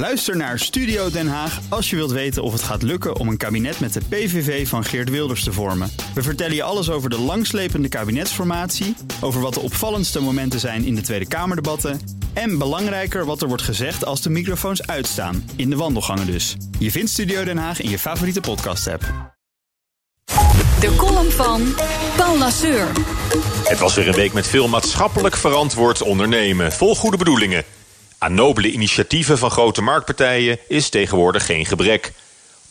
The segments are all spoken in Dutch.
Luister naar Studio Den Haag als je wilt weten of het gaat lukken om een kabinet met de PVV van Geert Wilders te vormen. We vertellen je alles over de langslepende kabinetsformatie, over wat de opvallendste momenten zijn in de Tweede Kamerdebatten en belangrijker wat er wordt gezegd als de microfoons uitstaan, in de wandelgangen dus. Je vindt Studio Den Haag in je favoriete podcast-app. De column van Paul Lasseur. Het was weer een week met veel maatschappelijk verantwoord ondernemen, vol goede bedoelingen. Aan nobele initiatieven van grote marktpartijen is tegenwoordig geen gebrek.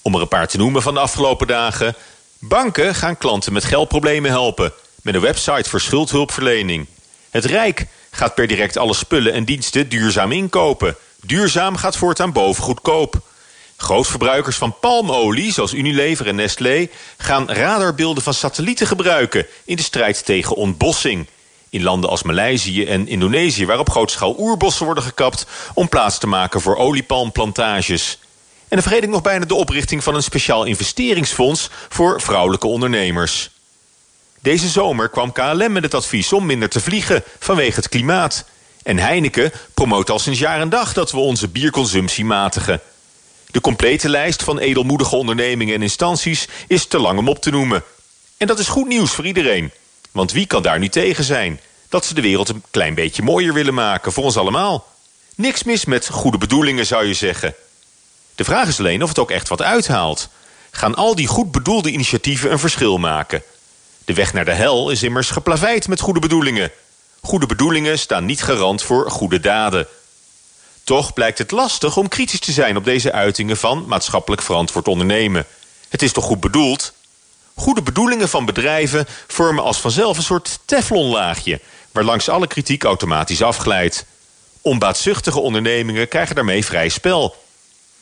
Om er een paar te noemen van de afgelopen dagen. Banken gaan klanten met geldproblemen helpen. Met een website voor schuldhulpverlening. Het Rijk gaat per direct alle spullen en diensten duurzaam inkopen. Duurzaam gaat voortaan boven goedkoop. Grootverbruikers van palmolie, zoals Unilever en Nestlé... gaan radarbeelden van satellieten gebruiken... in de strijd tegen ontbossing. In landen als Maleisië en Indonesië... waar op grootschaal oerbossen worden gekapt... om plaats te maken voor oliepalmplantages. En dan vergeet nog bijna de oprichting van een speciaal investeringsfonds... voor vrouwelijke ondernemers. Deze zomer kwam KLM met het advies om minder te vliegen vanwege het klimaat. En Heineken promoot al sinds jaar en dag dat we onze bierconsumptie matigen. De complete lijst van edelmoedige ondernemingen en instanties is te lang om op te noemen. En dat is goed nieuws voor iedereen. Want wie kan daar nu tegen zijn? Dat ze de wereld een klein beetje mooier willen maken voor ons allemaal. Niks mis met goede bedoelingen zou je zeggen. De vraag is alleen of het ook echt wat uithaalt. Gaan al die goed bedoelde initiatieven een verschil maken? De weg naar de hel is immers geplaveid met goede bedoelingen. Goede bedoelingen staan niet garant voor goede daden. Toch blijkt het lastig om kritisch te zijn op deze uitingen van maatschappelijk verantwoord ondernemen. Het is toch goed bedoeld? Goede bedoelingen van bedrijven vormen als vanzelf een soort teflonlaagje... waarlangs alle kritiek automatisch afglijdt. Onbaatzuchtige ondernemingen krijgen daarmee vrij spel.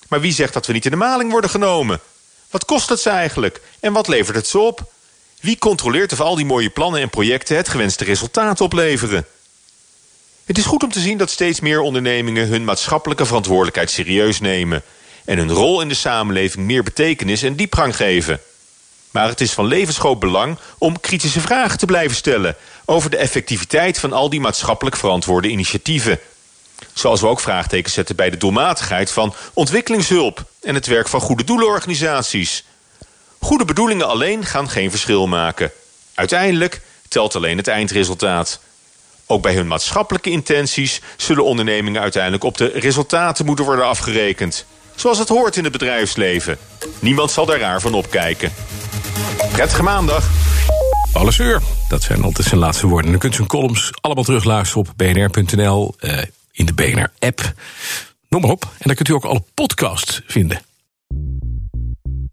Maar wie zegt dat we niet in de maling worden genomen? Wat kost het ze eigenlijk? En wat levert het ze op? Wie controleert of al die mooie plannen en projecten het gewenste resultaat opleveren? Het is goed om te zien dat steeds meer ondernemingen hun maatschappelijke verantwoordelijkheid serieus nemen en hun rol in de samenleving meer betekenis en diepgang geven. Maar het is van levensgroot belang om kritische vragen te blijven stellen over de effectiviteit van al die maatschappelijk verantwoorde initiatieven. Zoals we ook vraagtekens zetten bij de doelmatigheid van ontwikkelingshulp en het werk van goede doelenorganisaties. Goede bedoelingen alleen gaan geen verschil maken. Uiteindelijk telt alleen het eindresultaat. Ook bij hun maatschappelijke intenties zullen ondernemingen uiteindelijk op de resultaten moeten worden afgerekend. Zoals het hoort in het bedrijfsleven. Niemand zal daar raar van opkijken. Prettige maandag. Alles uur. Dat zijn altijd zijn laatste woorden. Dan kunt u hun columns allemaal terugluisteren op bnr.nl, uh, in de BNR-app. Noem maar op. En dan kunt u ook alle podcasts vinden.